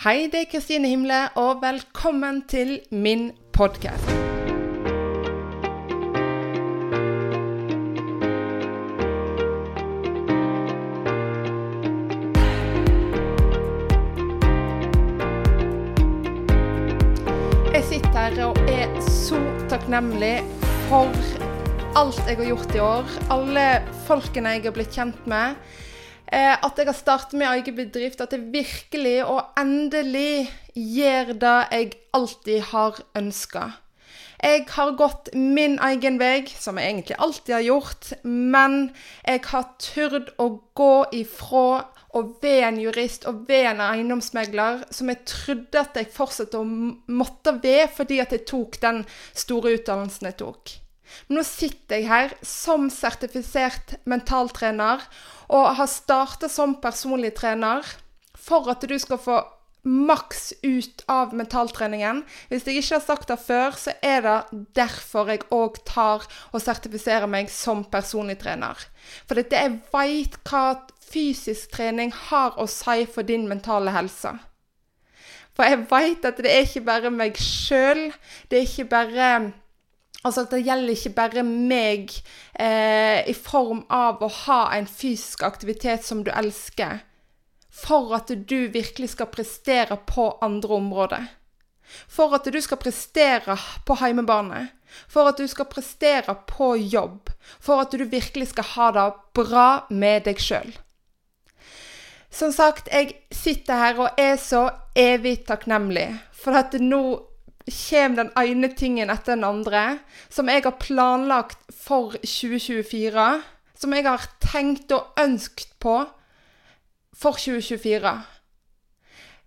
Hei, det er Kristine Himle, og velkommen til min podkast. Jeg sitter her og er så takknemlig for alt jeg har gjort i år. Alle folkene jeg har blitt kjent med. Eh, at jeg har startet min egen bedrift. At jeg virkelig og endelig gjør det jeg alltid har ønska. Jeg har gått min egen vei, som jeg egentlig alltid har gjort, men jeg har turt å gå ifra å være en jurist og være en eiendomsmegler som jeg trodde at jeg fortsatte å måtte være fordi at jeg tok den store utdannelsen jeg tok. Men nå sitter jeg her som sertifisert mentaltrener og har starta som personlig trener for at du skal få maks ut av mentaltreningen. Hvis jeg ikke har sagt det før, så er det derfor jeg òg tar og sertifiserer meg som personlig trener. For dette jeg veit hva fysisk trening har å si for din mentale helse. For jeg veit at det er ikke bare meg sjøl, det er ikke bare Altså at Det gjelder ikke bare meg eh, i form av å ha en fysisk aktivitet som du elsker, for at du virkelig skal prestere på andre områder. For at du skal prestere på heimebane. For at du skal prestere på jobb. For at du virkelig skal ha det bra med deg sjøl. Som sagt, jeg sitter her og er så evig takknemlig for at nå kommer den ene tingen etter den andre som jeg har planlagt for 2024. Som jeg har tenkt og ønsket på for 2024.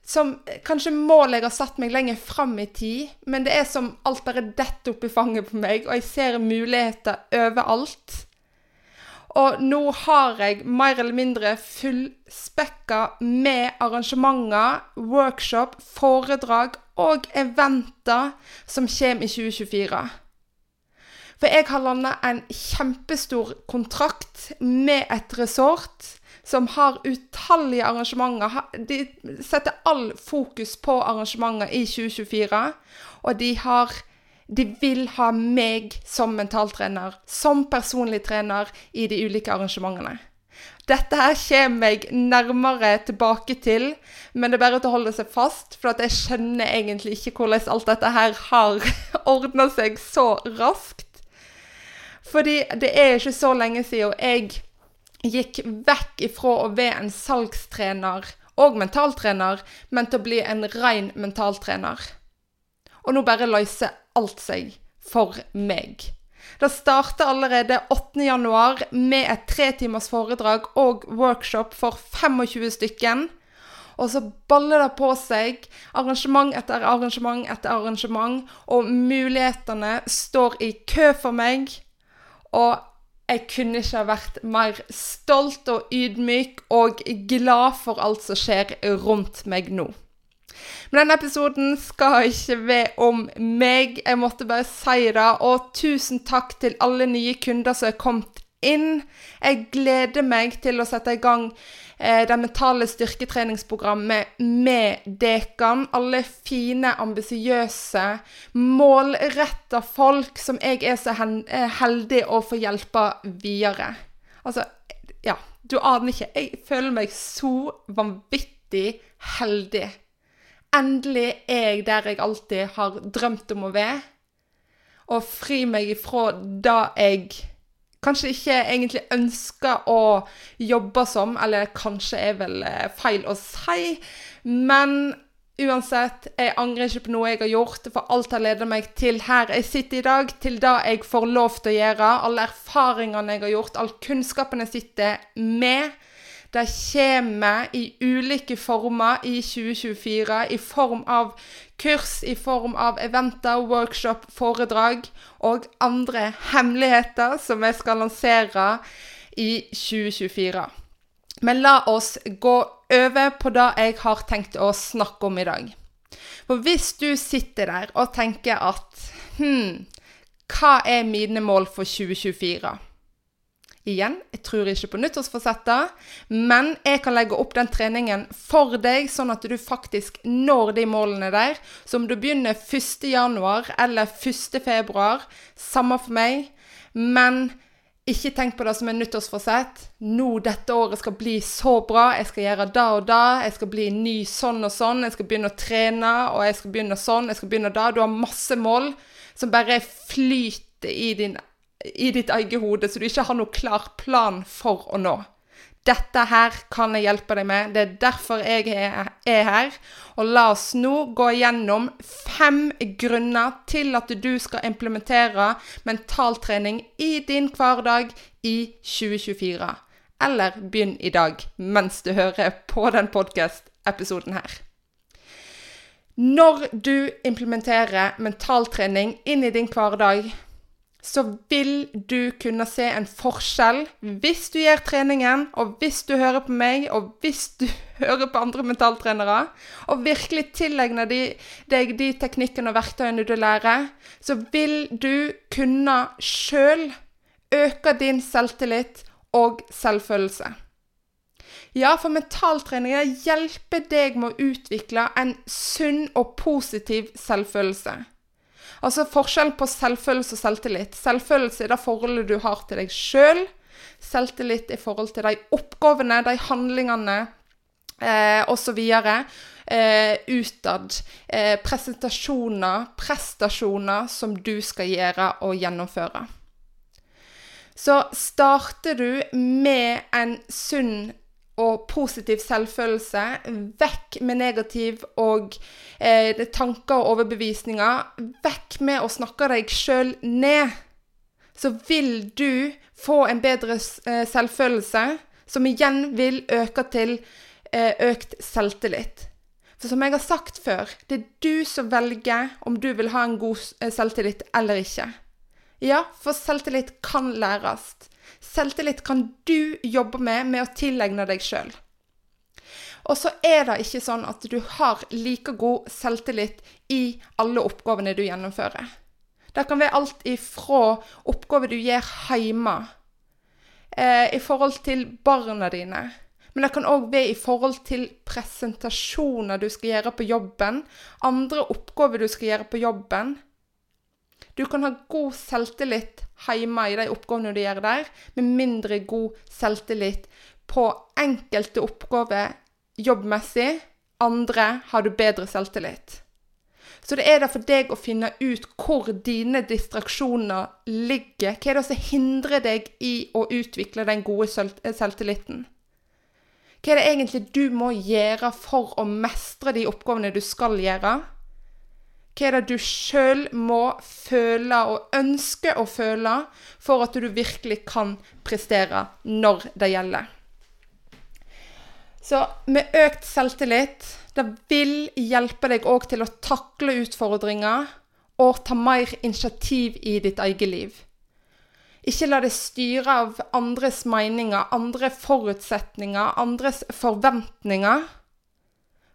Som kanskje målet jeg har satt meg lenger fram i tid, men det er som alt bare detter opp i fanget på meg, og jeg ser muligheter overalt. Og nå har jeg mer eller mindre fullspekka med arrangementer, workshop, foredrag og eventer som kommer i 2024. For jeg har landa en kjempestor kontrakt med et resort som har utallige arrangementer. De setter all fokus på arrangementer i 2024, og de har de vil ha meg som mentaltrener, som personlig trener i de ulike arrangementene. Dette her kommer jeg nærmere tilbake til, men det er bare til å holde seg fast, for jeg skjønner egentlig ikke hvordan alt dette her har ordna seg så raskt. Fordi det er ikke så lenge siden jeg gikk vekk ifra å være en salgstrener og mentaltrener, men til å bli en ren mentaltrener. Og nå bare løser alt seg for meg. Det starter allerede 8.1 med et tretimers foredrag og workshop for 25 stykken. Og så baller det på seg arrangement etter arrangement etter arrangement, og mulighetene står i kø for meg. Og jeg kunne ikke ha vært mer stolt og ydmyk og glad for alt som skjer rundt meg nå. Men denne episoden skal ikke være om meg. Jeg måtte bare si det. Og tusen takk til alle nye kunder som er kommet inn. Jeg gleder meg til å sette i gang eh, det mentale styrketreningsprogrammet med Dekan. Alle fine, ambisiøse, målretta folk som jeg er så heldig å få hjelpe videre. Altså, ja, du aner ikke. Jeg føler meg så vanvittig heldig. Endelig er jeg der jeg alltid har drømt om å være. Og fri meg ifra det jeg kanskje ikke egentlig ønsker å jobbe som, eller kanskje er vel eh, feil å si. Men uansett, jeg angrer ikke på noe jeg har gjort, for alt har ledet meg til her jeg sitter i dag, til det jeg får lov til å gjøre. Alle erfaringene jeg har gjort, all kunnskapen jeg sitter med. Det kommer i ulike former i 2024, i form av kurs, i form av eventer, workshop, foredrag og andre hemmeligheter som jeg skal lansere i 2024. Men la oss gå over på det jeg har tenkt å snakke om i dag. For hvis du sitter der og tenker at Hm, hva er mine mål for 2024? Igjen, jeg tror ikke på nyttårsforsetter, men jeg kan legge opp den treningen for deg, sånn at du faktisk når de målene der. Så om du begynner 1.1. eller 1.2., samme for meg. Men ikke tenk på det som en nyttårsforsett. Nå dette året skal bli så bra. Jeg skal gjøre da og da. Jeg skal bli ny sånn og sånn. Jeg skal begynne å trene, og jeg skal begynne sånn. Jeg skal begynne da. Du har masse mål som bare flyter i din i ditt eget hode, så du ikke har noen klar plan for å nå. Dette her kan jeg hjelpe deg med. Det er derfor jeg er her. Og la oss nå gå gjennom fem grunner til at du skal implementere mentaltrening i din hverdag i 2024. Eller begynn i dag mens du hører på den podkast-episoden her. Når du implementerer mentaltrening inn i din hverdag, så vil du kunne se en forskjell hvis du gjør treningen, og hvis du hører på meg, og hvis du hører på andre mentaltrenere, og virkelig tilegner de, deg de teknikkene og verktøyene du lærer, så vil du kunne sjøl øke din selvtillit og selvfølelse. Ja, for mentaltreninger hjelper deg med å utvikle en sunn og positiv selvfølelse. Altså forskjell på selvfølelse og selvtillit. Selvfølelse er det forholdet du har til deg sjøl. Selv. Selvtillit i forhold til de oppgavene, de handlingene eh, osv. Eh, utad. Eh, presentasjoner, prestasjoner som du skal gjøre og gjennomføre. Så starter du med en sunn og positiv selvfølelse. Vekk med negativ og eh, tanker og overbevisninger. Vekk med å snakke deg sjøl ned. Så vil du få en bedre eh, selvfølelse, som igjen vil øke til eh, økt selvtillit. For som jeg har sagt før, det er du som velger om du vil ha en god eh, selvtillit eller ikke. Ja, for selvtillit kan læres. Selvtillit kan du jobbe med med å tilegne deg sjøl. Og så er det ikke sånn at du har like god selvtillit i alle oppgavene du gjennomfører. Det kan være alt ifra oppgaver du gjør hjemme, eh, i forhold til barna dine. Men det kan òg være i forhold til presentasjoner du skal gjøre på jobben, andre oppgaver du skal gjøre på jobben. Du kan ha god selvtillit hjemme i de oppgavene du gjør der, med mindre god selvtillit på enkelte oppgaver jobbmessig. Andre har du bedre selvtillit. Så det er da for deg å finne ut hvor dine distraksjoner ligger. Hva er det som hindrer deg i å utvikle den gode selvtilliten? Hva er det egentlig du må gjøre for å mestre de oppgavene du skal gjøre? Hva er det du sjøl må føle og ønske å føle for at du virkelig kan prestere når det gjelder? Så med økt selvtillit, det vil hjelpe deg òg til å takle utfordringer og ta mer initiativ i ditt eget liv. Ikke la det styre av andres meninger, andre forutsetninger, andres forventninger.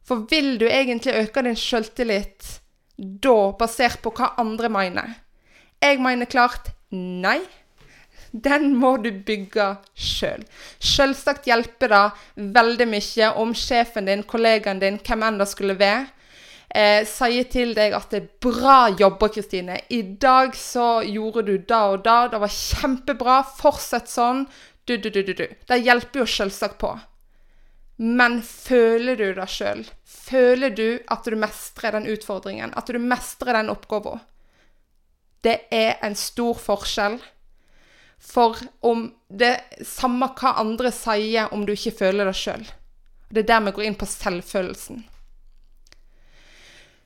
For vil du egentlig øke din selvtillit da basert på hva andre mener. Jeg mener klart nei. Den må du bygge sjøl. Selv. Sjølsagt hjelper det veldig mye om sjefen din, kollegaen din, hvem enn det skulle være, eh, sier til deg at det er bra jobba, Kristine. I dag så gjorde du da og da. Det var kjempebra. Fortsett sånn. Du, du, du, du, du. Det hjelper jo sjølsagt på. Men føler du det sjøl? Føler du at du mestrer den utfordringen? At du mestrer den oppgaven? Det er en stor forskjell. For om det Samme hva andre sier om du ikke føler det sjøl. Det er der vi går inn på selvfølelsen.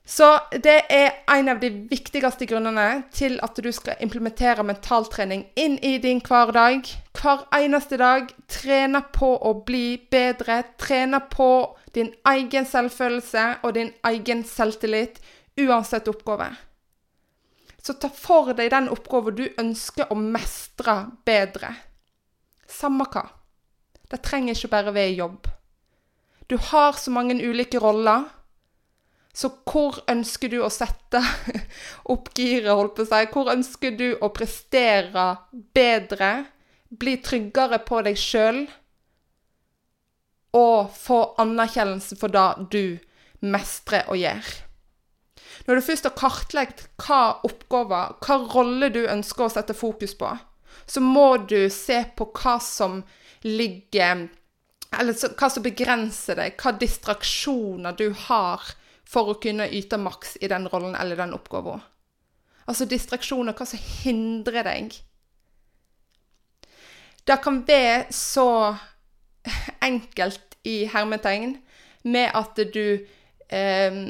Så det er en av de viktigste grunnene til at du skal implementere mentaltrening inn i din hverdag. Hver eneste dag. Trene på å bli bedre. Trene på din egen selvfølelse og din egen selvtillit, uansett oppgave. Så ta for deg den oppgaven du ønsker å mestre bedre. Samme hva. Det trenger ikke bare være jobb. Du har så mange ulike roller. Så hvor ønsker du å sette opp giret, holdt på å si? Hvor ønsker du å prestere bedre? bli tryggere på deg sjøl og få anerkjennelse for det du mestrer og gjør. Når du først har kartlagt hva oppgaver, hva rolle du ønsker å sette fokus på, så må du se på hva som ligger Eller hva som begrenser deg, hva distraksjoner du har for å kunne yte maks i den rollen eller den oppgaven. Altså distraksjoner, hva som hindrer deg. Det kan være så enkelt i hermetegn med at du eh,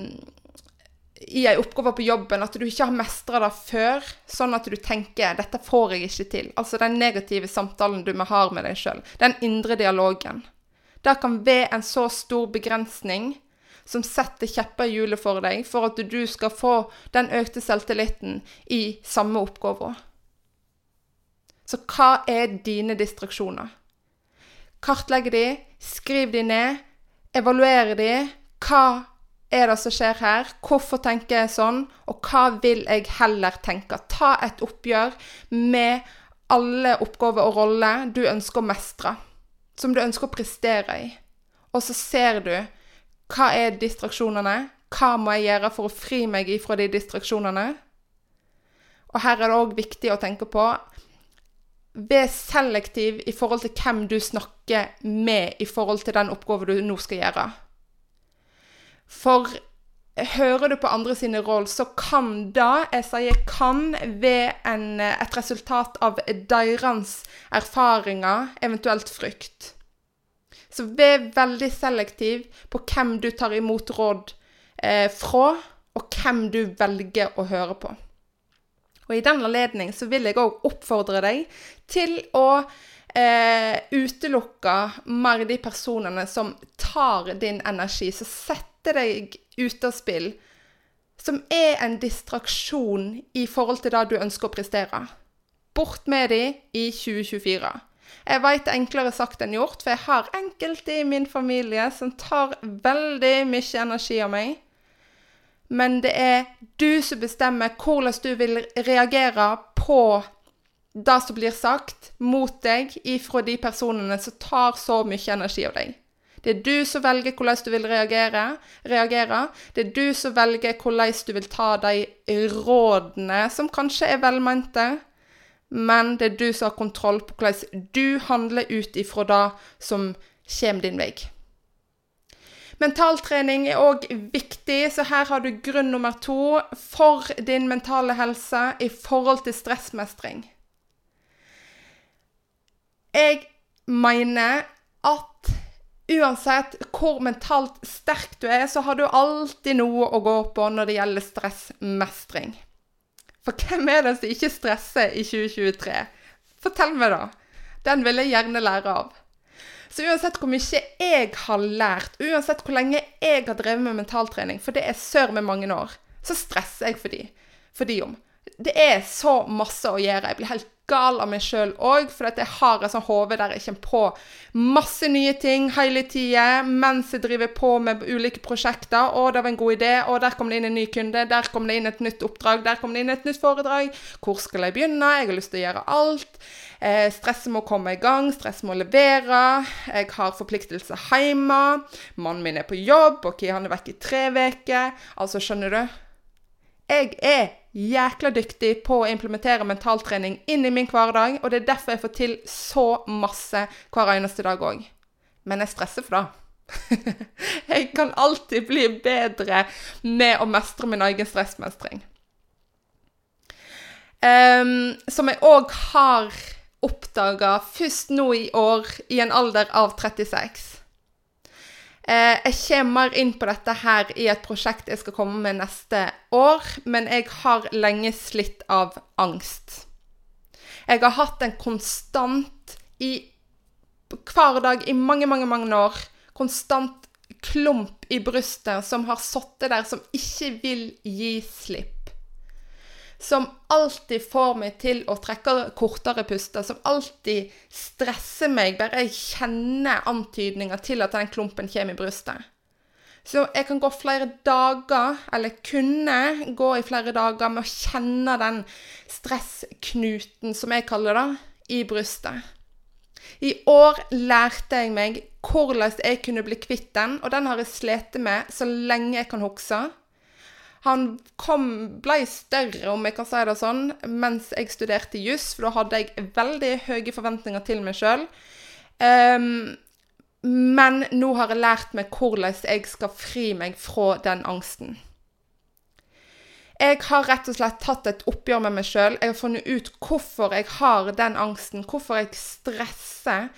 i ei oppgave på jobben at du ikke har mestra det før, sånn at du tenker 'dette får jeg ikke til'. Altså den negative samtalen du har med deg sjøl. Den indre dialogen. Det kan være en så stor begrensning som setter kjepper i hjulet for deg, for at du skal få den økte selvtilliten i samme oppgave. Så hva er dine distraksjoner? Kartlegg de, skriv de ned, evaluere de. Hva er det som skjer her? Hvorfor tenker jeg sånn? Og hva vil jeg heller tenke? Ta et oppgjør med alle oppgaver og roller du ønsker å mestre, som du ønsker å prestere i. Og så ser du hva er distraksjonene? Hva må jeg gjøre for å fri meg ifra de distraksjonene? Og her er det òg viktig å tenke på Vær selektiv i forhold til hvem du snakker med i forhold til den oppgaven du nå skal gjøre. For hører du på andre sine råd, så kan da, jeg sier kan, være en, et resultat av deres erfaringer, eventuelt frykt. Så vær veldig selektiv på hvem du tar imot råd eh, fra, og hvem du velger å høre på. Og I den anledning så vil jeg òg oppfordre deg til å eh, utelukke mer de personene som tar din energi, som setter deg ute av spill, som er en distraksjon i forhold til det du ønsker å prestere. Bort med de i 2024. Jeg veit enklere sagt enn gjort, for jeg har enkelte i min familie som tar veldig mye energi av meg. Men det er du som bestemmer hvordan du vil reagere på det som blir sagt mot deg ifra de personene som tar så mye energi av deg. Det er du som velger hvordan du vil reagere. reagere. Det er du som velger hvordan du vil ta de rådene som kanskje er velmente, men det er du som har kontroll på hvordan du handler ut ifra det som kommer din vei. Mentaltrening er òg viktig, så her har du grunn nummer to for din mentale helse i forhold til stressmestring. Jeg mener at uansett hvor mentalt sterk du er, så har du alltid noe å gå på når det gjelder stressmestring. For hvem er det som ikke stresser i 2023? Fortell meg, da. Den vil jeg gjerne lære av. Så uansett hvor mye jeg har lært, uansett hvor lenge jeg har drevet med mentaltrening, for det er sør med mange år, så stresser jeg for de, for de om. Det er så masse å gjøre. Jeg blir helt gal av meg sjøl òg, for jeg har et sånt hode der jeg kommer på masse nye ting hele tida mens jeg driver på med ulike prosjekter. 'Å, det var en god idé. Å, der kom det inn en ny kunde. Der kom det inn et nytt oppdrag. Der kom det inn et nytt foredrag. Hvor skal jeg begynne? Jeg har lyst til å gjøre alt. Eh, stresset med å komme i gang. Stresset med å levere. Jeg har forpliktelser hjemme. Mannen min er på jobb. OK, han er vekk i tre uker. Altså, skjønner du? Jeg er jækla dyktig på å implementere mentaltrening inn i min hverdag, og det er derfor jeg får til så masse hver eneste dag òg. Men jeg stresser for det. jeg kan alltid bli bedre med å mestre min egen stressmestring. Um, som jeg òg har oppdaga først nå i år, i en alder av 36. Eh, jeg kommer inn på dette her i et prosjekt jeg skal komme med neste år, men jeg har lenge slitt av angst. Jeg har hatt en konstant i hver dag i mange, mange, mange år konstant klump i brystet som har sittet der, som ikke vil gi slipp som alltid får meg til å trekke kortere puster, som alltid stresser meg bare jeg kjenner antydninger til at den klumpen kommer i brystet. Så jeg kan gå flere dager, eller kunne gå i flere dager, med å kjenne den stressknuten, som jeg kaller det, i brystet. I år lærte jeg meg hvordan jeg kunne bli kvitt den, og den har jeg slitt med så lenge jeg kan huske. Han kom, ble større, om jeg kan si det sånn, mens jeg studerte juss, for da hadde jeg veldig høye forventninger til meg sjøl. Um, ehm, men nå har jeg lært meg hvordan jeg skal fri meg fra den angsten. Jeg har rett og slett tatt et oppgjør med meg sjøl. Jeg har funnet ut hvorfor jeg har den angsten, hvorfor jeg stresser.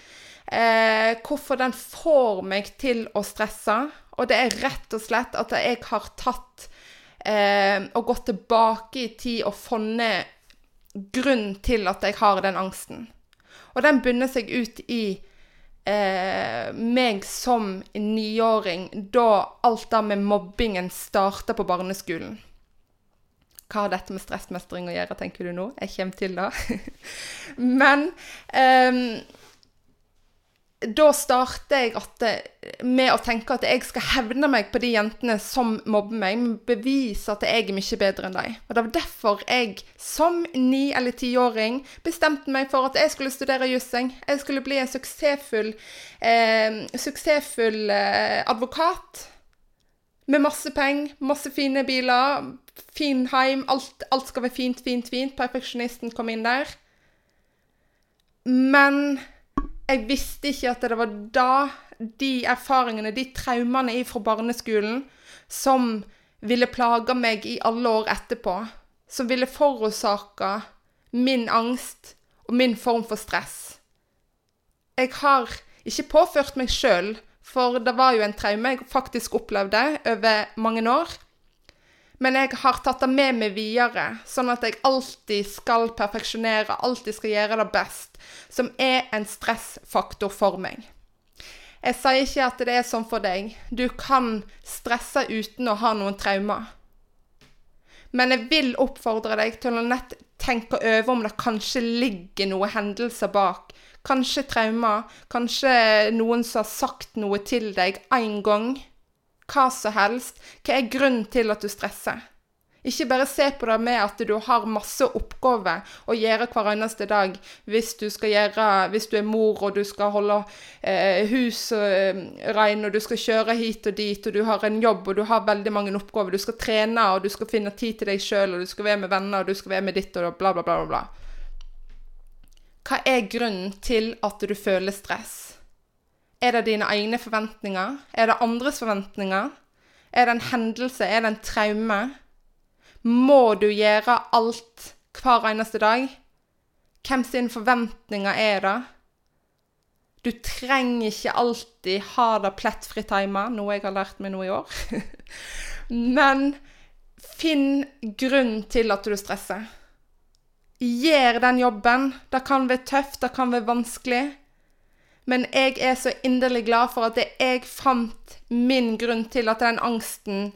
Eh, hvorfor den får meg til å stresse. Og det er rett og slett at jeg har tatt eh, og gått tilbake i tid og funnet grunn til at jeg har den angsten. Og den bunner seg ut i eh, meg som niåring, da alt det med mobbingen starta på barneskolen. Hva har dette med stressmestring å gjøre, tenker du nå? Jeg kommer til det. Men eh, da starter jeg at, med å tenke at jeg skal hevne meg på de jentene som mobber meg, men bevise at jeg er mye bedre enn dem. Og Det var derfor jeg som ni- eller tiåring bestemte meg for at jeg skulle studere jussing. Jeg skulle bli en suksessfull, eh, suksessfull eh, advokat. Med masse penger, masse fine biler, fin heim. Alt, alt skal være fint, fint, fint. Perfeksjonisten kom inn der. Men jeg visste ikke at det var da de erfaringene, de traumene fra barneskolen, som ville plage meg i alle år etterpå. Som ville forårsake min angst og min form for stress. Jeg har ikke påført meg sjøl, for det var jo en traume jeg faktisk opplevde over mange år. Men jeg har tatt det med meg videre, sånn at jeg alltid skal perfeksjonere, alltid skal gjøre det best, som er en stressfaktor for meg. Jeg sier ikke at det er sånn for deg. Du kan stresse uten å ha noen traumer. Men jeg vil oppfordre deg til å nett tenke over om det kanskje ligger noen hendelser bak. Kanskje traumer, kanskje noen som har sagt noe til deg én gang hva som helst. Hva er grunnen til at du stresser? Ikke bare se på det med at du har masse oppgaver å gjøre hver eneste dag hvis du, gjøre, hvis du er mor og du skal holde eh, hus eh, rein og du skal kjøre hit og dit og du har en jobb og du har veldig mange oppgaver. Du skal trene og du skal finne tid til deg sjøl og du skal være med venner og du skal være med ditt og bla, bla, bla. bla. Hva er grunnen til at du føler stress? Er det dine egne forventninger? Er det andres forventninger? Er det en hendelse? Er det en traume? Må du gjøre alt hver eneste dag? Hvem sine forventninger er det? Du trenger ikke alltid ha det plettfritt hjemme, noe jeg har lært meg nå i år. Men finn grunn til at du stresser. Gjør den jobben. Det kan være tøft, det kan være vanskelig. Men jeg er så inderlig glad for at jeg fant min grunn til at den angsten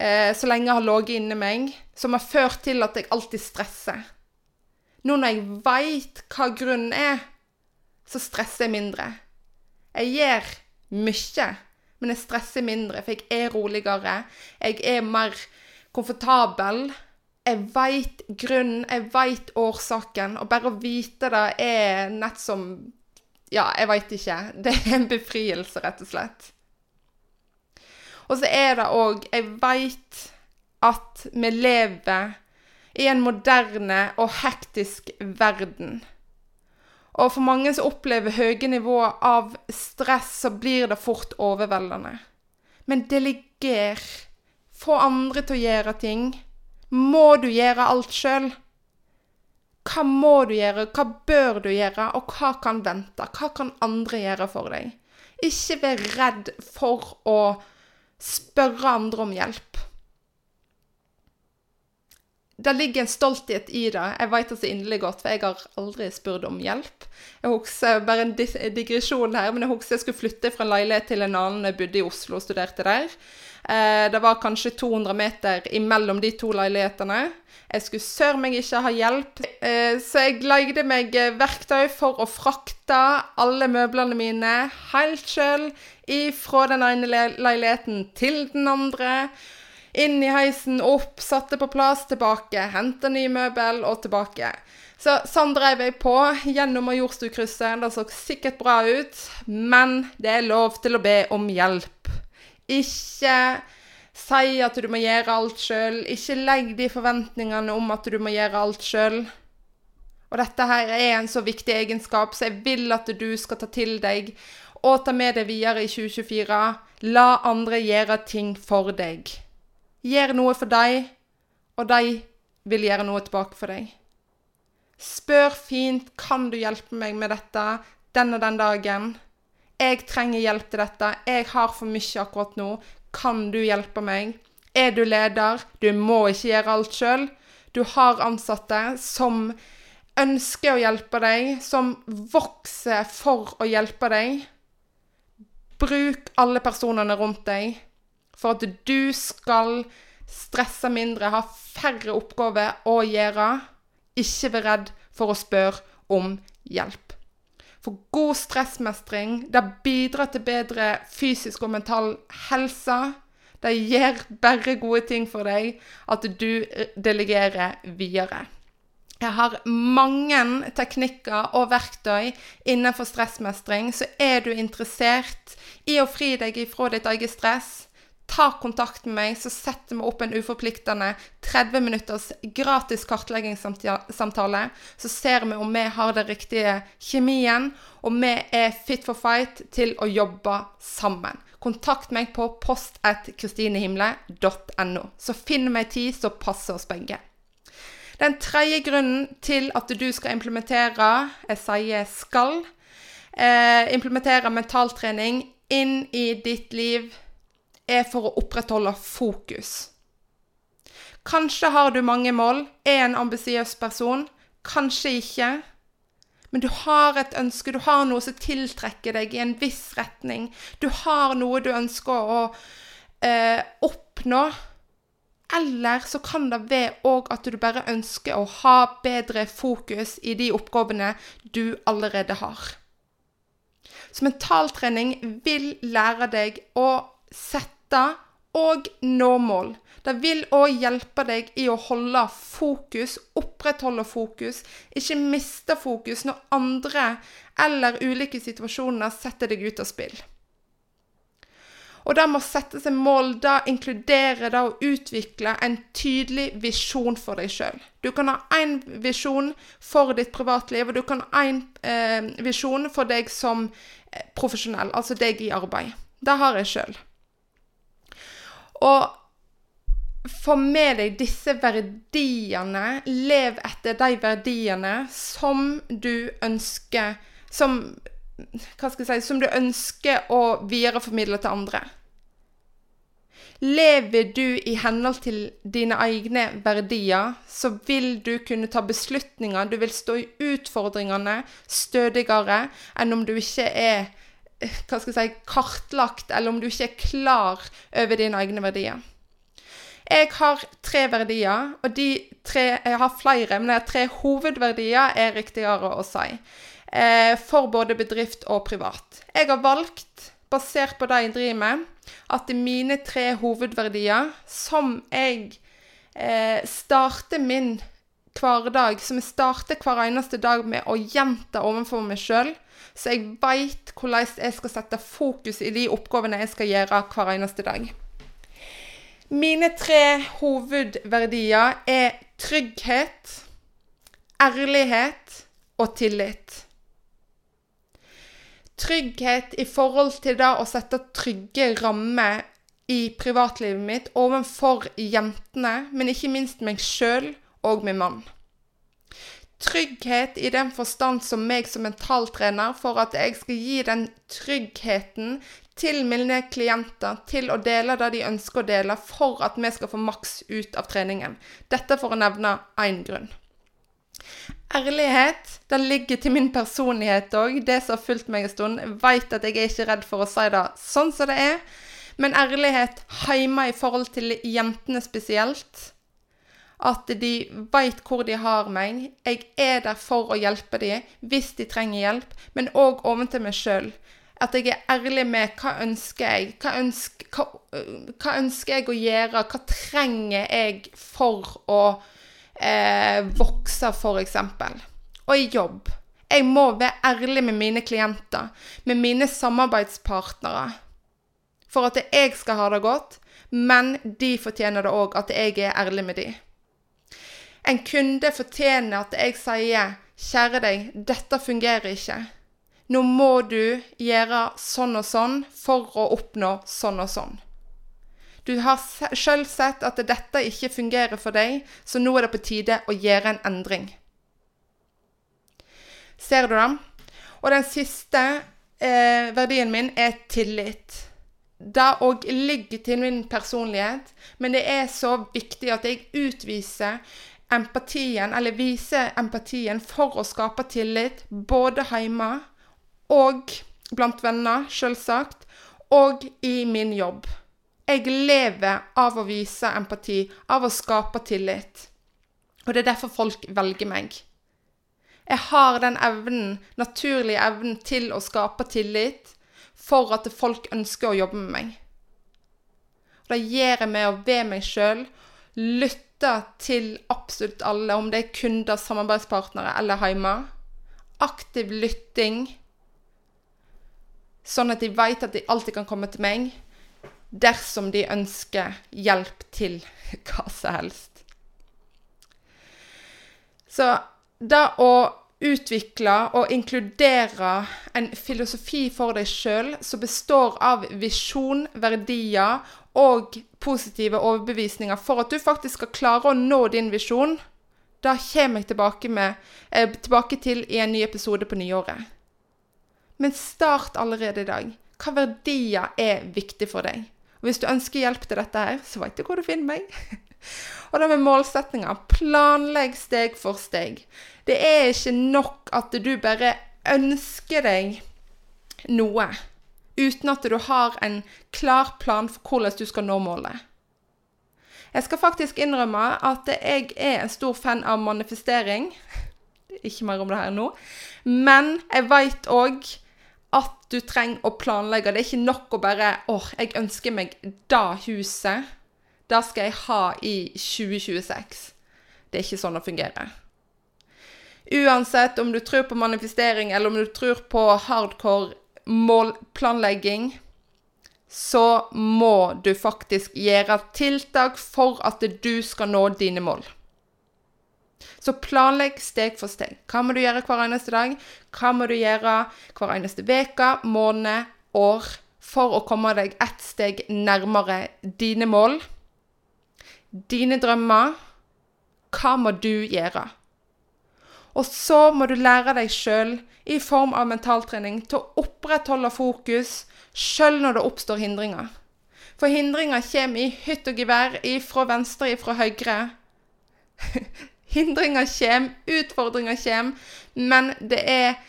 eh, så lenge har ligget inni meg, som har ført til at jeg alltid stresser. Nå når jeg veit hva grunnen er, så stresser jeg mindre. Jeg gjør mye, men jeg stresser mindre, for jeg er roligere. Jeg er mer komfortabel. Jeg veit grunnen, jeg veit årsaken, og bare å vite det er nett som ja, jeg veit ikke. Det er en befrielse, rett og slett. Og så er det òg Jeg veit at vi lever i en moderne og hektisk verden. Og for mange som opplever høye nivåer av stress, så blir det fort overveldende. Men deleger. Få andre til å gjøre ting. Må du gjøre alt sjøl? Hva må du gjøre, hva bør du gjøre, og hva kan vente? Hva kan andre gjøre for deg? Ikke vær redd for å spørre andre om hjelp. Det ligger en stolthet i det. Jeg vet det så inderlig godt, for jeg har aldri spurt om hjelp. Jeg husker, Bare en digresjon her, men jeg husker jeg skulle flytte fra en leilighet til en annen. Jeg bodde i Oslo og studerte der. Eh, det var kanskje 200 meter imellom de to leilighetene. Jeg skulle sør meg ikke ha hjelp, eh, så jeg leide meg eh, verktøy for å frakte alle møblene mine helt sjøl fra den ene leiligheten til den andre. Inn i heisen, opp, satte på plass, tilbake. Hente ny møbel og tilbake. Så sånn drev jeg på gjennom Majorstukrysset. Det så sikkert bra ut, men det er lov til å be om hjelp. Ikke si at du må gjøre alt sjøl. Ikke legg de forventningene om at du må gjøre alt sjøl. Og dette her er en så viktig egenskap, så jeg vil at du skal ta til deg og ta med deg videre i 2024. La andre gjøre ting for deg. Gjør noe for deg, og de vil gjøre noe tilbake for deg. Spør fint 'Kan du hjelpe meg med dette den og den dagen?' 'Jeg trenger hjelp til dette. Jeg har for mye akkurat nå. Kan du hjelpe meg?' Er du leder? Du må ikke gjøre alt sjøl. Du har ansatte som ønsker å hjelpe deg, som vokser for å hjelpe deg. Bruk alle personene rundt deg for at du skal stresse mindre, ha færre oppgaver å gjøre. Ikke vær redd for å spørre om hjelp. For god stressmestring det bidrar til bedre fysisk og mental helse. Det gjør bare gode ting for deg at du delegerer videre. Jeg har mange teknikker og verktøy innenfor stressmestring, så er du interessert i å fri deg ifra ditt eget stress, ta kontakt med meg, så setter vi opp en uforpliktende 30 minutters gratis kartleggingssamtale. Så ser vi om vi har den riktige kjemien, og vi er fit for fight til å jobbe sammen. Kontakt meg på post1kristinehimle.no, så finner vi ei tid som passer oss begge. Den tredje grunnen til at du skal implementere, jeg sier skal, eh, implementere mentaltrening inn i ditt liv, er for å opprettholde fokus. Kanskje har du mange mål, er en ambisiøs person. Kanskje ikke. Men du har et ønske, du har noe som tiltrekker deg i en viss retning. Du har noe du ønsker å eh, oppnå. Eller så kan det være òg at du bare ønsker å ha bedre fokus i de oppgavene du allerede har. Så mentaltrening vil lære deg å sette og nå mål. Det vil òg hjelpe deg i å holde fokus, opprettholde fokus, ikke miste fokus når andre eller ulike situasjoner setter deg ut av spill. Og det med å sette seg mål, det inkluderer det å utvikle en tydelig visjon for deg sjøl. Du kan ha én visjon for ditt privatliv, og du kan ha én eh, visjon for deg som eh, profesjonell, altså deg i arbeid. Det har jeg sjøl. Og få med deg disse verdiene, lev etter de verdiene som du ønsker Som hva skal jeg si, som du ønsker å videreformidle til andre. Lever du i henhold til dine egne verdier, så vil du kunne ta beslutninger. Du vil stå i utfordringene stødigere enn om du ikke er hva skal jeg si, kartlagt, eller om du ikke er klar over dine egne verdier. Jeg har tre verdier, og de tre Jeg har flere, men har tre hovedverdier, er riktigere å si eh, for både bedrift og privat. Jeg har valgt, basert på det jeg driver med, at mine tre hovedverdier, som jeg eh, starter min hverdag, som jeg starter hver eneste dag med å gjenta overfor meg sjøl, så jeg veit hvordan jeg skal sette fokus i de oppgavene jeg skal gjøre hver eneste dag. Mine tre hovedverdier er trygghet, ærlighet og tillit. Trygghet i forhold til det å sette trygge rammer i privatlivet mitt overfor jentene, men ikke minst meg sjøl og min mann. Trygghet i den forstand som meg som mentaltrener, for at jeg skal gi den tryggheten til mine klienter til å dele det de ønsker å dele, for at vi skal få maks ut av treningen. Dette for å nevne én grunn. Ærlighet det ligger til min personlighet òg. Det som har fulgt meg en stund, veit at jeg er ikke redd for å si det sånn som det er. Men ærlighet hjemme i forhold til jentene spesielt. At de veit hvor de har meg. Jeg er der for å hjelpe dem hvis de trenger hjelp, men òg overfor meg sjøl. At jeg er ærlig med hva ønsker jeg hva ønsker, hva, hva ønsker jeg å gjøre? Hva trenger jeg for å eh, vokse, f.eks.? Og i jobb. Jeg må være ærlig med mine klienter, med mine samarbeidspartnere, for at jeg skal ha det godt, men de fortjener det òg, at jeg er ærlig med dem. En kunde fortjener at jeg sier 'Kjære deg, dette fungerer ikke'. Nå må du gjøre sånn og sånn for å oppnå sånn og sånn. Du har sjøl sett at dette ikke fungerer for deg, så nå er det på tide å gjøre en endring. Ser du det? Og den siste eh, verdien min er tillit. Det òg ligger til min personlighet, men det er så viktig at jeg utviser empatien, eller vise empatien for å skape tillit, både hjemme og blant venner, selvsagt, og i min jobb. Jeg lever av å vise empati, av å skape tillit. Og det er derfor folk velger meg. Jeg har den evnen, naturlige evnen til å skape tillit for at folk ønsker å jobbe med meg. Og det gjør jeg med å være meg sjøl, lytte til absolutt alle, om det er kunder, samarbeidspartnere eller hjemme. Aktiv lytting, sånn at de vet at de alltid kan komme til meg dersom de ønsker hjelp til hva som helst. Så det å utvikle og inkludere en filosofi for deg sjøl som består av visjon, verdier og positive overbevisninger for at du faktisk skal klare å nå din visjon, da kommer jeg tilbake, med, eh, tilbake til i en ny episode på nyåret. Men start allerede i dag. Hva verdier er viktig for deg? Og Hvis du ønsker hjelp til dette her, så vet du hvor du finner meg. Og da med målsettinger. Planlegg steg for steg. Det er ikke nok at du bare ønsker deg noe uten at du har en klar plan for hvordan du skal nå målet. Jeg skal faktisk innrømme at jeg er en stor fan av manifestering. Ikke mer om det her nå. Men jeg veit òg at du trenger å planlegge. Det er ikke nok å bare åh, jeg ønsker meg da huset det skal jeg ha i 2026. Det er ikke sånn det fungerer. Uansett om du tror på manifestering, eller om du tror på hardcore målplanlegging, så må du faktisk gjøre tiltak for at du skal nå dine mål. Så planlegg steg for steg. Hva må du gjøre hver eneste dag? Hva må du gjøre hver eneste uke, måned, år, for å komme deg ett steg nærmere dine mål? Dine drømmer. Hva må du gjøre? Og så må du lære deg sjøl, i form av mentaltrening, til å opprettholde fokus sjøl når det oppstår hindringer. For hindringer kommer i hytt og gevær, ifra venstre, ifra høyre. hindringer kommer, utfordringer kommer, men det er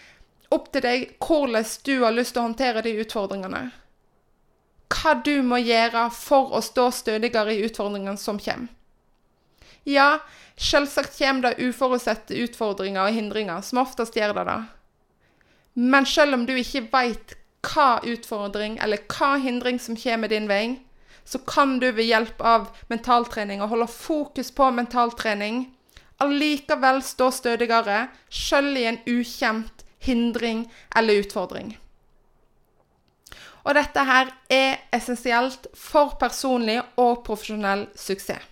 opp til deg hvordan du har lyst til å håndtere de utfordringene hva du må gjøre for å stå stødigere i utfordringene som kommer. Ja, selvsagt kommer det uforutsette utfordringer og hindringer, som oftest gjør det det. Men selv om du ikke veit hva utfordring eller hva hindring som kommer din vei, så kan du ved hjelp av mentaltrening og holde fokus på mentaltrening allikevel stå stødigere, sjøl i en ukjent hindring eller utfordring. Og dette her er essensielt for personlig og profesjonell suksess.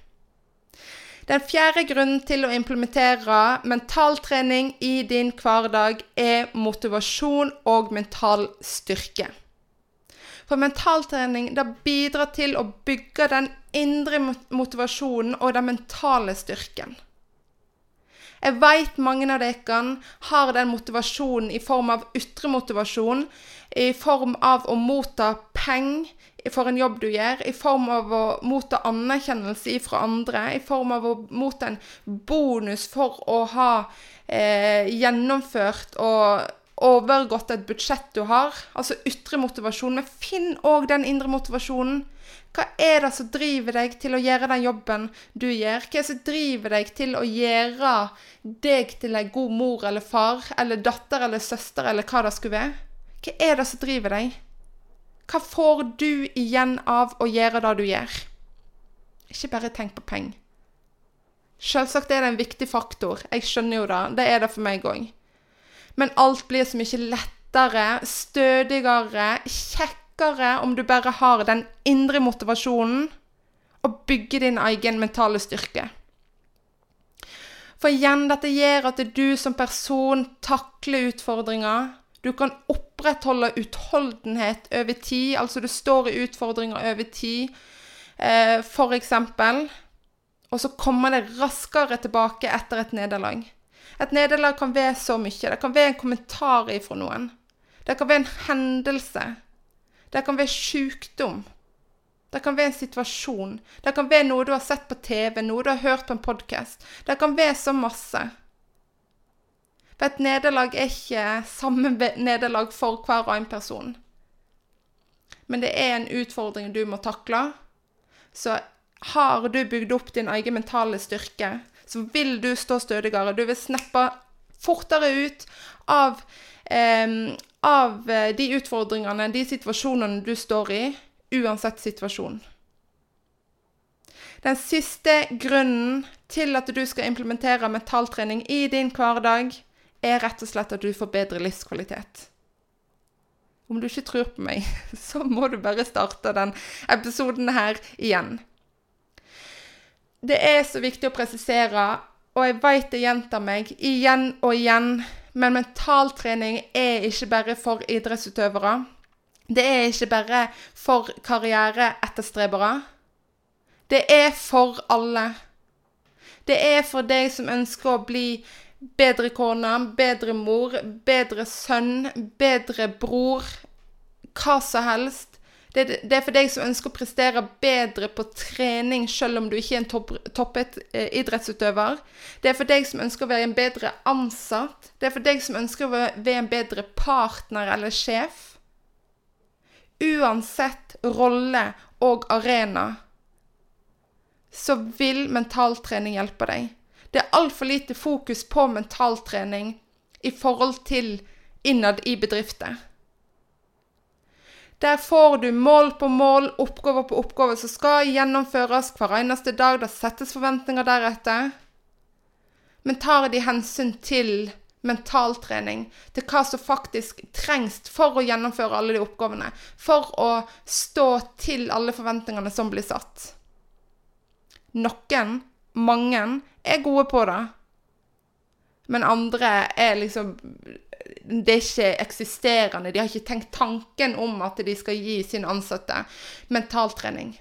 Den fjerde grunnen til å implementere mentaltrening i din hverdag er motivasjon og mental styrke. For mentaltrening bidrar til å bygge den indre motivasjonen og den mentale styrken. Jeg veit mange av dere har den motivasjonen i form av ytre motivasjon, i form av å motta penger for en jobb du gjør, i form av å motta anerkjennelse fra andre, i form av å motta en bonus for å ha eh, gjennomført og overgått et budsjett du har. Altså ytre motivasjon. Men finn òg den indre motivasjonen. Hva er det som driver deg til å gjøre den jobben du gjør? Hva er det som driver deg til å gjøre deg til en god mor eller far eller datter eller søster eller hva det skulle være? Hva er det som driver deg? Hva får du igjen av å gjøre det du gjør? Ikke bare tenk på penger. Selvsagt er det en viktig faktor, jeg skjønner jo det, det er det for meg òg. Men alt blir så mye lettere, stødigere, kjekkere om du bare har den indre motivasjonen og bygger din egen mentale styrke. For igjen, dette gjør at du som person takler utfordringer. Du kan opprettholde utholdenhet over tid, altså du står i utfordringer over tid, eh, eksempel. Og så kommer det raskere tilbake etter et nederlag. Et nederlag kan være så mye. Det kan være en kommentar ifra noen. Det kan være en hendelse. Det kan være sykdom. Det kan være en situasjon. Det kan være noe du har sett på TV, noe du har hørt på en podkast. Det kan være så masse. For et nederlag er ikke samme nederlag for hver og en person. Men det er en utfordring du må takle. Så har du bygd opp din egen mentale styrke, så vil du stå stødigere. Du vil snappe fortere ut av, eh, av de utfordringene, de situasjonene du står i uansett situasjon. Den siste grunnen til at du skal implementere mentaltrening i din hverdag, er rett og slett at du får bedre livskvalitet. Om du ikke tror på meg, så må du bare starte den episoden her igjen. Det er så viktig å presisere, og jeg vet det gjentar meg igjen og igjen, men mentaltrening er ikke bare for idrettsutøvere. Det er ikke bare for karriereetterstrebere. Det er for alle. Det er for deg som ønsker å bli bedre kone, bedre mor, bedre sønn, bedre bror, hva som helst. Det, det, er for deg som ønsker å prestere bedre på trening selv om du ikke er en toppet eh, idrettsutøver. Det er for deg som ønsker å være en bedre ansatt. Det er for deg som ønsker å være en bedre partner eller sjef uansett rolle og arena, så vil mentaltrening hjelpe deg. Det er altfor lite fokus på mentaltrening i forhold til innad i bedrifter. Der får du mål på mål, oppgaver på oppgaver som skal gjennomføres hver eneste dag. Det settes forventninger deretter. Men tar de hensyn til mentaltrening til hva som faktisk trengs for å gjennomføre alle de oppgavene. For å stå til alle forventningene som blir satt. Noen, mange, er gode på det. Men andre er liksom Det er ikke eksisterende. De har ikke tenkt tanken om at de skal gi sine ansatte mentaltrening.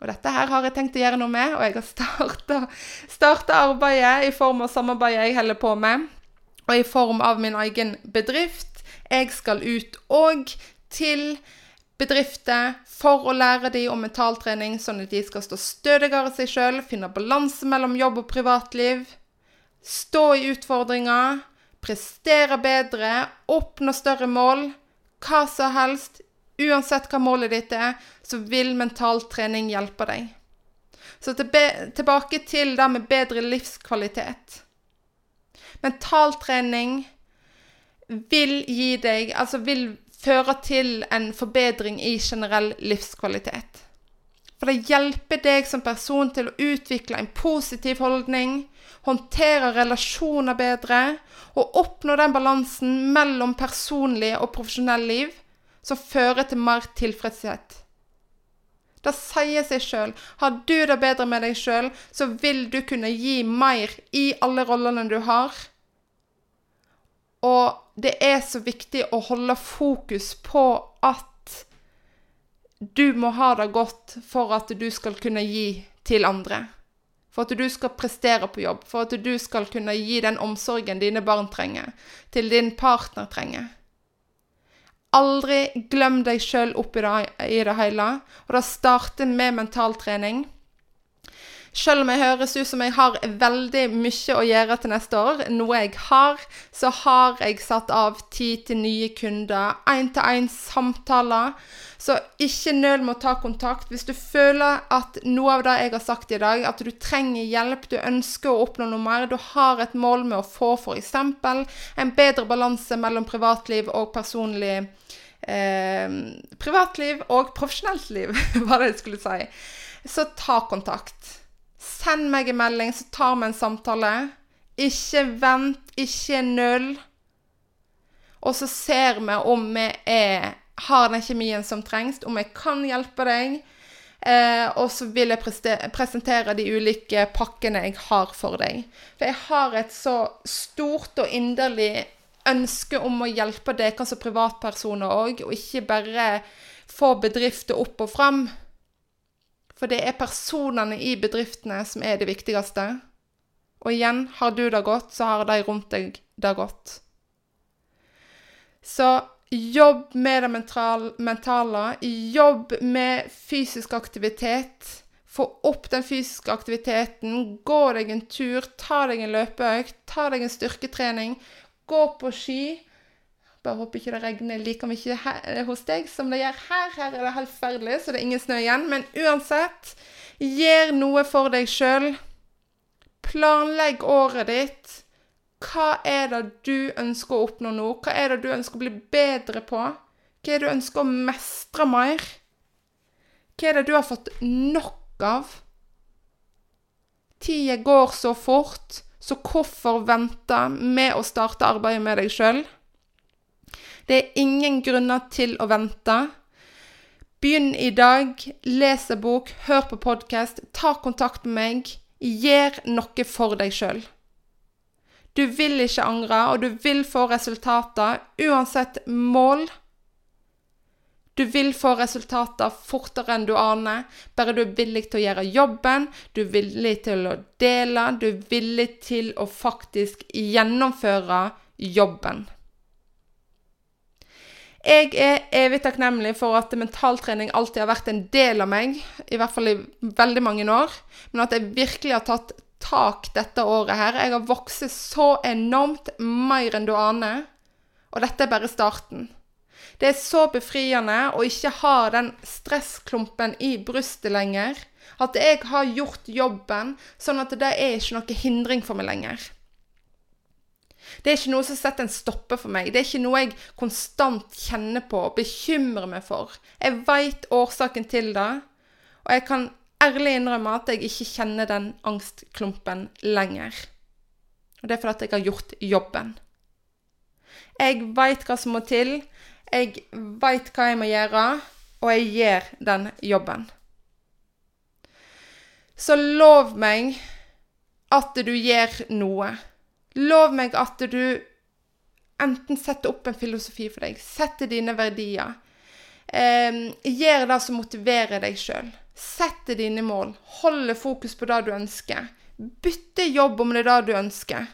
Og dette her har jeg tenkt å gjøre noe med, og jeg har starta arbeidet i form av samarbeidet jeg holder på med og i form av min egen bedrift. Jeg skal ut òg til bedrifter for å lære dem om mentaltrening, sånn at de skal stå stødigere seg sjøl, finne balanse mellom jobb og privatliv, stå i utfordringer, prestere bedre, oppnå større mål, hva som helst. Uansett hva målet ditt er, så vil mentaltrening hjelpe deg. Så tilbake til det med bedre livskvalitet. Mentaltrening vil gi deg Altså vil føre til en forbedring i generell livskvalitet. For det hjelper deg som person til å utvikle en positiv holdning, håndtere relasjoner bedre og oppnå den balansen mellom personlig og profesjonell liv som fører til mer tilfredshet. Det sier seg sjøl. Har du det bedre med deg sjøl, så vil du kunne gi mer i alle rollene du har. Og det er så viktig å holde fokus på at du må ha det godt for at du skal kunne gi til andre. For at du skal prestere på jobb, for at du skal kunne gi den omsorgen dine barn trenger, til din partner trenger. Aldri glem deg sjøl opp i det, i det hele. Og det starter med mentaltrening. Selv om jeg høres ut som jeg har veldig mye å gjøre til neste år, noe jeg har, så har jeg satt av tid til nye kunder, én-til-én-samtaler. Så ikke nøl med å ta kontakt. Hvis du føler at noe av det jeg har sagt i dag, at du trenger hjelp, du ønsker å oppnå noe mer, du har et mål med å få f.eks. en bedre balanse mellom privatliv og personlig eh, Privatliv og profesjonelt liv, var det jeg skulle si. Så ta kontakt. Send meg en melding, så tar vi en samtale. Ikke vent, ikke null. Og så ser vi om vi er, har den kjemien som trengs, om jeg kan hjelpe deg. Eh, og så vil jeg presentere de ulike pakkene jeg har for deg. For jeg har et så stort og inderlig ønske om å hjelpe dere som privatpersoner òg, og ikke bare få bedrifter opp og fram. For det er personene i bedriftene som er det viktigste. Og igjen, har du det godt, så har de rundt deg det godt. Så jobb med det mentale. Jobb med fysisk aktivitet. Få opp den fysiske aktiviteten. Gå deg en tur, ta deg en løpeøkt, ta deg en styrketrening. Gå på ski. Bare håper ikke det regner like mye her, eh, hos deg som det gjør her. Her er det helt forferdelig, så det er ingen snø igjen. Men uansett, gjør noe for deg sjøl. Planlegg året ditt. Hva er det du ønsker å oppnå nå? Hva er det du ønsker å bli bedre på? Hva er det du ønsker å mestre mer? Hva er det du har fått nok av? Tida går så fort, så hvorfor vente med å starte arbeidet med deg sjøl? Det er ingen grunner til å vente. Begynn i dag, les en bok, hør på podkast, ta kontakt med meg. Gjør noe for deg sjøl. Du vil ikke angre, og du vil få resultater uansett mål. Du vil få resultater fortere enn du aner, bare du er villig til å gjøre jobben, du er villig til å dele, du er villig til å faktisk gjennomføre jobben. Jeg er evig takknemlig for at mentaltrening alltid har vært en del av meg, i hvert fall i veldig mange år, men at jeg virkelig har tatt tak dette året her. Jeg har vokst så enormt, mer enn du aner, og dette er bare starten. Det er så befriende å ikke ha den stressklumpen i brystet lenger. At jeg har gjort jobben, sånn at det er ikke noe hindring for meg lenger. Det er ikke noe som setter en stopper for meg. Det er ikke noe jeg konstant kjenner på og bekymrer meg for. Jeg veit årsaken til det, og jeg kan ærlig innrømme at jeg ikke kjenner den angstklumpen lenger. Og det er fordi jeg har gjort jobben. Jeg veit hva som må til, jeg veit hva jeg må gjøre, og jeg gjør den jobben. Så lov meg at du gjør noe. Lov meg at du enten setter opp en filosofi for deg, setter dine verdier. Eh, gjør det som motiverer deg sjøl. Setter dine mål. Holder fokus på det du ønsker. Bytte jobb om det er det du ønsker.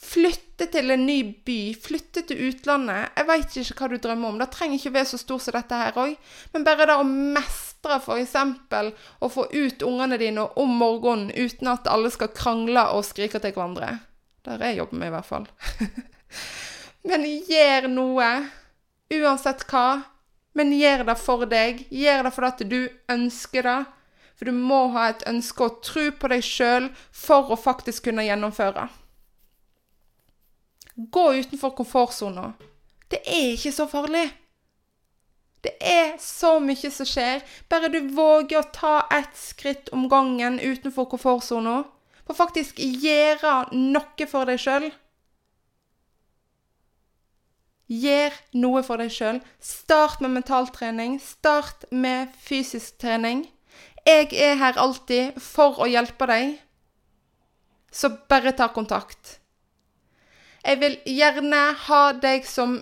Flytte til en ny by, flytte til utlandet. Jeg veit ikke hva du drømmer om. Det trenger ikke å være så stort som dette her òg. Men bare det å mestre f.eks. å få ut ungene dine om morgenen uten at alle skal krangle og skrike til hverandre. Der er jobben min, i hvert fall. Men gjør noe. Uansett hva. Men gjør det for deg. Gjør det fordi du ønsker det. For du må ha et ønske og tro på deg sjøl for å faktisk kunne gjennomføre. Gå utenfor komfortsona. Det er ikke så farlig. Det er så mye som skjer. Bare du våger å ta ett skritt om gangen utenfor komfortsona. For faktisk gjøre noe for deg sjøl. Gjør noe for deg sjøl. Start med mentaltrening. Start med fysisk trening. Jeg er her alltid for å hjelpe deg. Så bare ta kontakt. Jeg vil gjerne ha deg som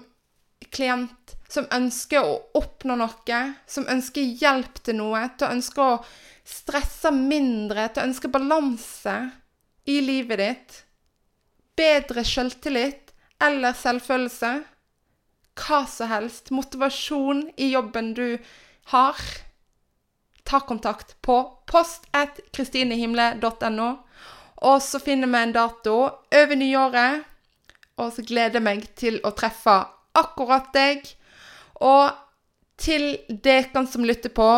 klient som ønsker å oppnå noe, som ønsker hjelp til noe, til å ønske å stresse mindre, til å ønske balanse i livet ditt, bedre selvtillit eller selvfølelse, hva som helst, motivasjon i jobben du har. ta kontakt på post at kristinehimle.no. Og så finner vi en dato over nyåret, og så gleder jeg meg til å treffe akkurat deg. Og til dere som lytter på,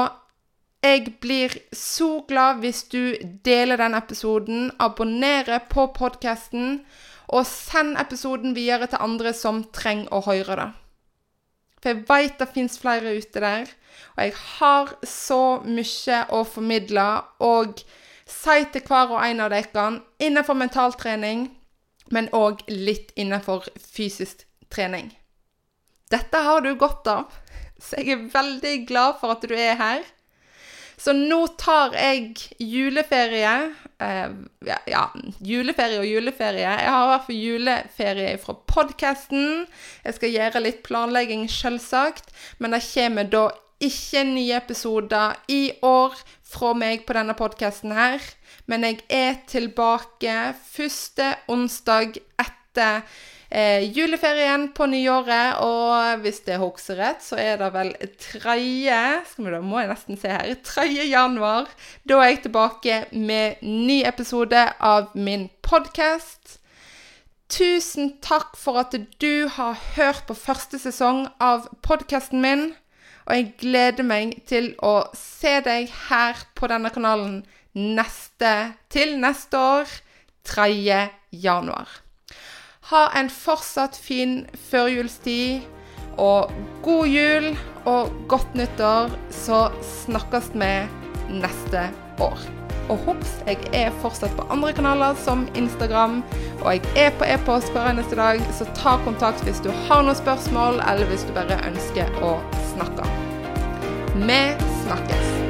jeg blir så glad hvis du deler den episoden, abonnerer på podkasten, og send episoden videre til andre som trenger å høre det. For jeg veit det fins flere ute der, og jeg har så mye å formidle og si til hver og en av dere innenfor mentaltrening, men òg litt innenfor fysisk trening. Dette har du godt av, så jeg er veldig glad for at du er her. Så nå tar jeg juleferie. Eh, ja, ja, juleferie og juleferie. Jeg har i hvert fall juleferie fra podkasten. Jeg skal gjøre litt planlegging, selvsagt. Men det kommer da ikke nye episoder i år fra meg på denne podkasten her. Men jeg er tilbake første onsdag etter eh, juleferien på nyåret. Og hvis det husker rett, så er det vel 3. Skal vi da, må jeg nesten se her 3. januar. Da er jeg tilbake med ny episode av min podkast. Tusen takk for at du har hørt på første sesong av podkasten min. Og jeg gleder meg til å se deg her på denne kanalen neste, til neste år, 3. januar. Ha en fortsatt fin førjulstid. Og god jul og godt nyttår, så snakkes vi neste år. Og hops, jeg er fortsatt på andre kanaler som Instagram, og jeg er på e-post hver eneste dag, så ta kontakt hvis du har noen spørsmål, eller hvis du bare ønsker å snakke. Vi snakkes.